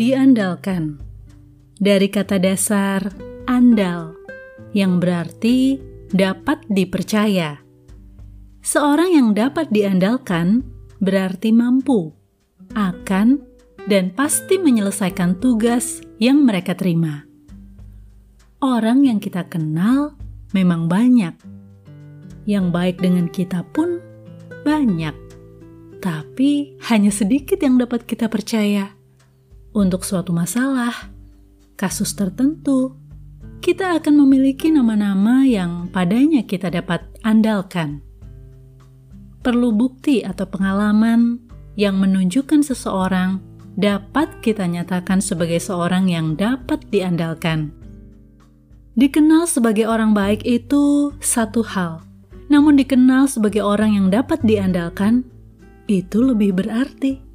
Diandalkan dari kata dasar andal yang berarti dapat dipercaya. Seorang yang dapat diandalkan berarti mampu, akan, dan pasti menyelesaikan tugas yang mereka terima. Orang yang kita kenal memang banyak, yang baik dengan kita pun banyak, tapi hanya sedikit yang dapat kita percaya untuk suatu masalah, kasus tertentu, kita akan memiliki nama-nama yang padanya kita dapat andalkan. Perlu bukti atau pengalaman yang menunjukkan seseorang dapat kita nyatakan sebagai seorang yang dapat diandalkan. Dikenal sebagai orang baik itu satu hal, namun dikenal sebagai orang yang dapat diandalkan itu lebih berarti.